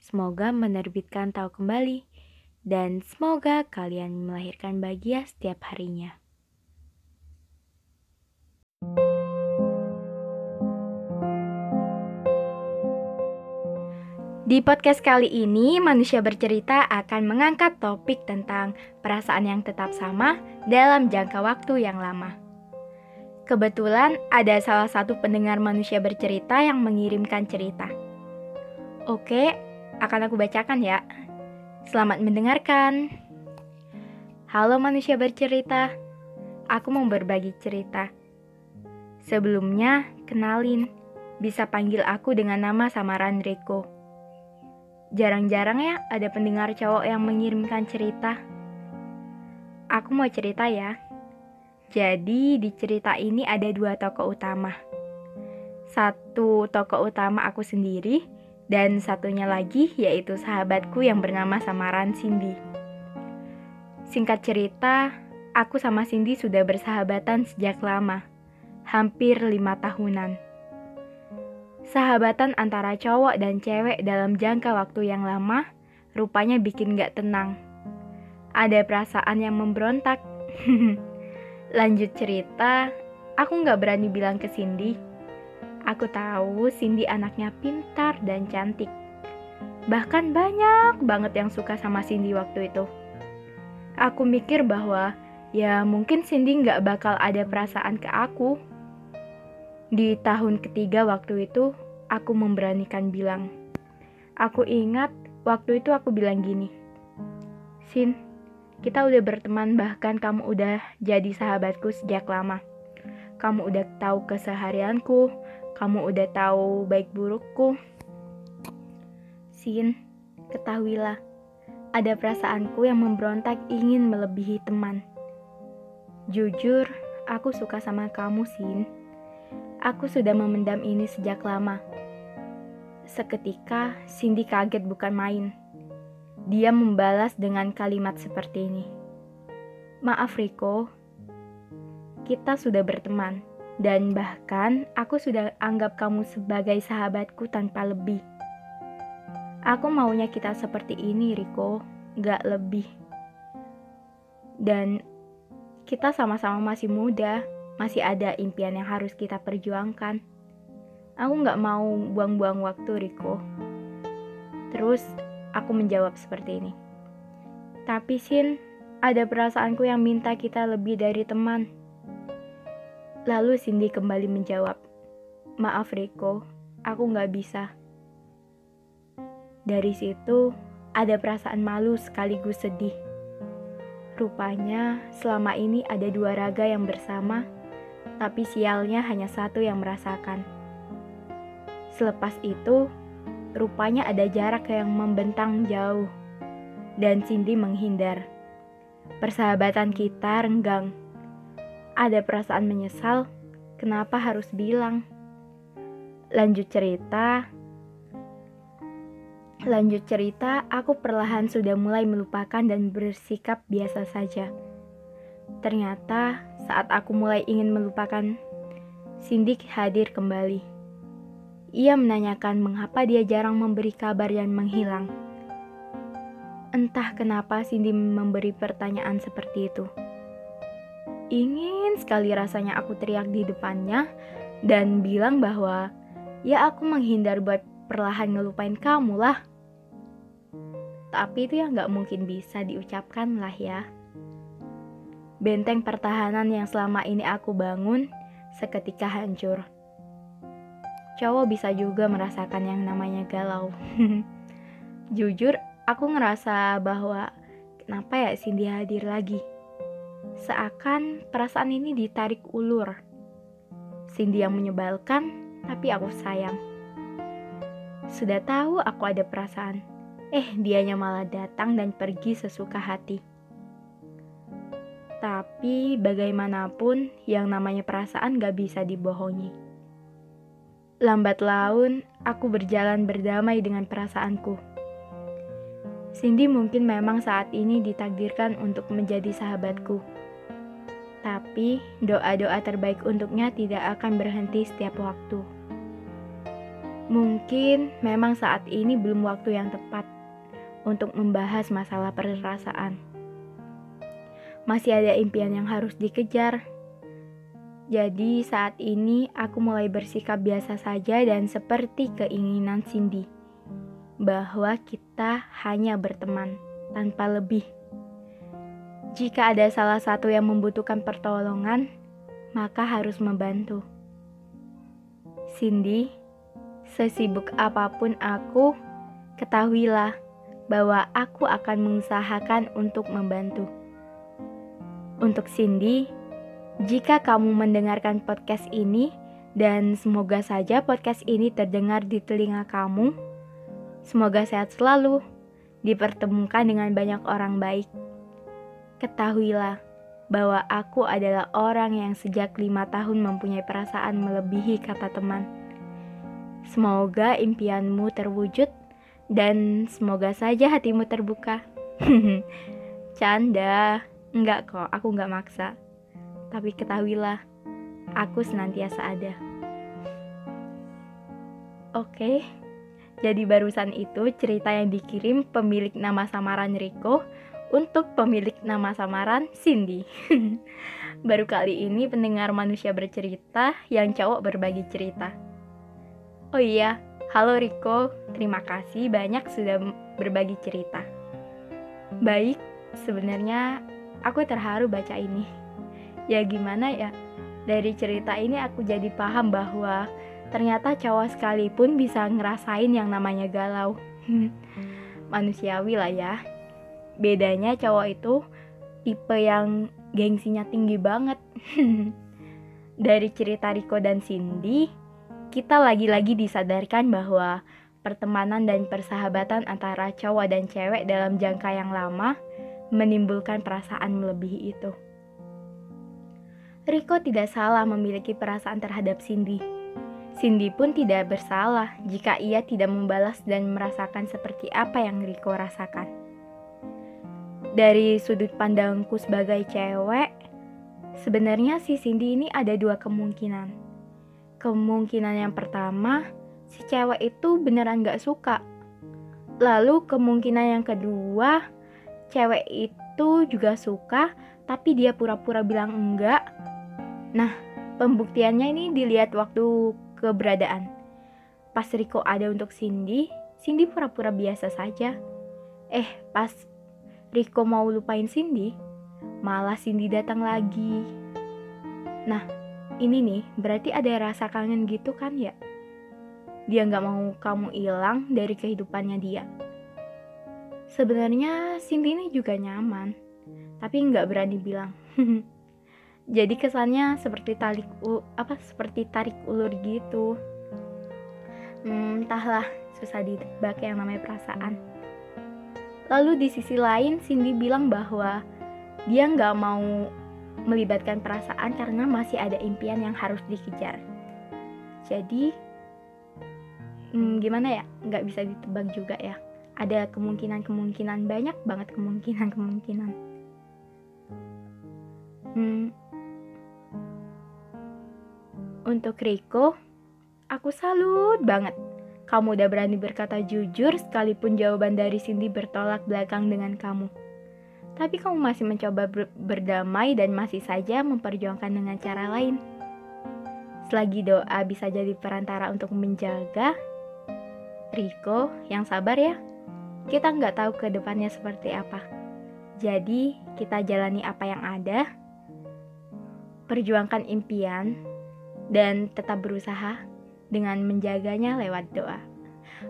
Semoga menerbitkan tahu kembali dan semoga kalian melahirkan bahagia setiap harinya. Di podcast kali ini, manusia bercerita akan mengangkat topik tentang perasaan yang tetap sama dalam jangka waktu yang lama. Kebetulan ada salah satu pendengar manusia bercerita yang mengirimkan cerita. Oke, akan aku bacakan ya. Selamat mendengarkan. Halo manusia bercerita. Aku mau berbagi cerita. Sebelumnya, kenalin. Bisa panggil aku dengan nama samaran Riko. Jarang-jarang ya ada pendengar cowok yang mengirimkan cerita. Aku mau cerita ya. Jadi di cerita ini ada dua tokoh utama. Satu tokoh utama aku sendiri, dan satunya lagi yaitu sahabatku yang bernama samaran Cindy. Singkat cerita, aku sama Cindy sudah bersahabatan sejak lama, hampir lima tahunan. Sahabatan antara cowok dan cewek dalam jangka waktu yang lama rupanya bikin gak tenang. Ada perasaan yang memberontak. Lanjut cerita, aku gak berani bilang ke Cindy Aku tahu Cindy anaknya pintar dan cantik. Bahkan banyak banget yang suka sama Cindy waktu itu. Aku mikir bahwa ya mungkin Cindy nggak bakal ada perasaan ke aku. Di tahun ketiga waktu itu, aku memberanikan bilang. Aku ingat waktu itu aku bilang gini. Sin, kita udah berteman bahkan kamu udah jadi sahabatku sejak lama. Kamu udah tahu keseharianku, kamu udah tahu baik burukku. Sin, ketahuilah, ada perasaanku yang memberontak ingin melebihi teman. Jujur, aku suka sama kamu, Sin. Aku sudah memendam ini sejak lama. Seketika, Cindy kaget bukan main. Dia membalas dengan kalimat seperti ini. Maaf Riko, kita sudah berteman. Dan bahkan aku sudah anggap kamu sebagai sahabatku tanpa lebih. Aku maunya kita seperti ini, Riko, gak lebih. Dan kita sama-sama masih muda, masih ada impian yang harus kita perjuangkan. Aku gak mau buang-buang waktu, Riko. Terus aku menjawab seperti ini. Tapi Sin, ada perasaanku yang minta kita lebih dari teman. Lalu Cindy kembali menjawab, Maaf Riko, aku nggak bisa. Dari situ, ada perasaan malu sekaligus sedih. Rupanya, selama ini ada dua raga yang bersama, tapi sialnya hanya satu yang merasakan. Selepas itu, rupanya ada jarak yang membentang jauh, dan Cindy menghindar. Persahabatan kita renggang ada perasaan menyesal, kenapa harus bilang? Lanjut cerita. Lanjut cerita, aku perlahan sudah mulai melupakan dan bersikap biasa saja. Ternyata, saat aku mulai ingin melupakan, Cindy hadir kembali. Ia menanyakan mengapa dia jarang memberi kabar dan menghilang. Entah kenapa Cindy memberi pertanyaan seperti itu. Ingin sekali rasanya aku teriak di depannya dan bilang bahwa ya aku menghindar buat perlahan ngelupain kamu lah. Tapi itu yang gak mungkin bisa diucapkan lah ya. Benteng pertahanan yang selama ini aku bangun seketika hancur. Cowok bisa juga merasakan yang namanya galau. Jujur, aku ngerasa bahwa kenapa ya Cindy hadir lagi? Seakan perasaan ini ditarik ulur. Cindy yang menyebalkan, tapi aku sayang. Sudah tahu aku ada perasaan. Eh, dianya malah datang dan pergi sesuka hati. Tapi bagaimanapun, yang namanya perasaan gak bisa dibohongi. Lambat laun, aku berjalan berdamai dengan perasaanku. Cindy mungkin memang saat ini ditakdirkan untuk menjadi sahabatku. Tapi doa-doa terbaik untuknya tidak akan berhenti setiap waktu. Mungkin memang saat ini belum waktu yang tepat untuk membahas masalah perasaan. Masih ada impian yang harus dikejar. Jadi saat ini aku mulai bersikap biasa saja dan seperti keinginan Cindy bahwa kita hanya berteman tanpa lebih. Jika ada salah satu yang membutuhkan pertolongan, maka harus membantu. Cindy, sesibuk apa pun aku, ketahuilah bahwa aku akan mengusahakan untuk membantu. Untuk Cindy, jika kamu mendengarkan podcast ini, dan semoga saja podcast ini terdengar di telinga kamu, semoga sehat selalu, dipertemukan dengan banyak orang baik Ketahuilah bahwa aku adalah orang yang sejak lima tahun mempunyai perasaan melebihi kata teman. Semoga impianmu terwujud dan semoga saja hatimu terbuka. Canda, enggak kok, aku enggak maksa. Tapi ketahuilah, aku senantiasa ada. Oke, jadi barusan itu cerita yang dikirim pemilik nama samaran Riko untuk pemilik nama samaran Cindy. Baru kali ini pendengar manusia bercerita yang cowok berbagi cerita. Oh iya, halo Riko, terima kasih banyak sudah berbagi cerita. Baik, sebenarnya aku terharu baca ini. Ya gimana ya, dari cerita ini aku jadi paham bahwa ternyata cowok sekalipun bisa ngerasain yang namanya galau. Manusiawi lah ya bedanya cowok itu tipe yang gengsinya tinggi banget. Dari cerita Rico dan Cindy, kita lagi-lagi disadarkan bahwa pertemanan dan persahabatan antara cowok dan cewek dalam jangka yang lama menimbulkan perasaan melebihi itu. Rico tidak salah memiliki perasaan terhadap Cindy. Cindy pun tidak bersalah jika ia tidak membalas dan merasakan seperti apa yang Rico rasakan dari sudut pandangku sebagai cewek, sebenarnya si Cindy ini ada dua kemungkinan. Kemungkinan yang pertama, si cewek itu beneran gak suka. Lalu kemungkinan yang kedua, cewek itu juga suka, tapi dia pura-pura bilang enggak. Nah, pembuktiannya ini dilihat waktu keberadaan. Pas Riko ada untuk Cindy, Cindy pura-pura biasa saja. Eh, pas Riko mau lupain Cindy, malah Cindy datang lagi. Nah, ini nih berarti ada rasa kangen gitu kan ya? Dia nggak mau kamu hilang dari kehidupannya dia. Sebenarnya Cindy ini juga nyaman, tapi nggak berani bilang. Jadi kesannya seperti tarik apa seperti tarik ulur gitu. Hmm, entahlah, susah ditebak yang namanya perasaan. Lalu di sisi lain Cindy bilang bahwa dia nggak mau melibatkan perasaan karena masih ada impian yang harus dikejar. Jadi hmm, gimana ya? Nggak bisa ditebak juga ya. Ada kemungkinan-kemungkinan banyak banget kemungkinan-kemungkinan. Hmm, untuk Riko, aku salut banget kamu udah berani berkata jujur sekalipun jawaban dari Cindy bertolak belakang dengan kamu. Tapi kamu masih mencoba ber berdamai dan masih saja memperjuangkan dengan cara lain. Selagi doa bisa jadi perantara untuk menjaga, Riko yang sabar ya. kita nggak tahu ke depannya seperti apa. Jadi, kita jalani apa yang ada, perjuangkan impian, dan tetap berusaha dengan menjaganya lewat doa.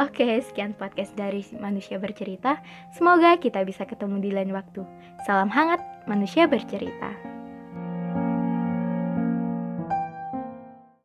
Oke, sekian podcast dari Manusia Bercerita. Semoga kita bisa ketemu di lain waktu. Salam hangat, Manusia Bercerita.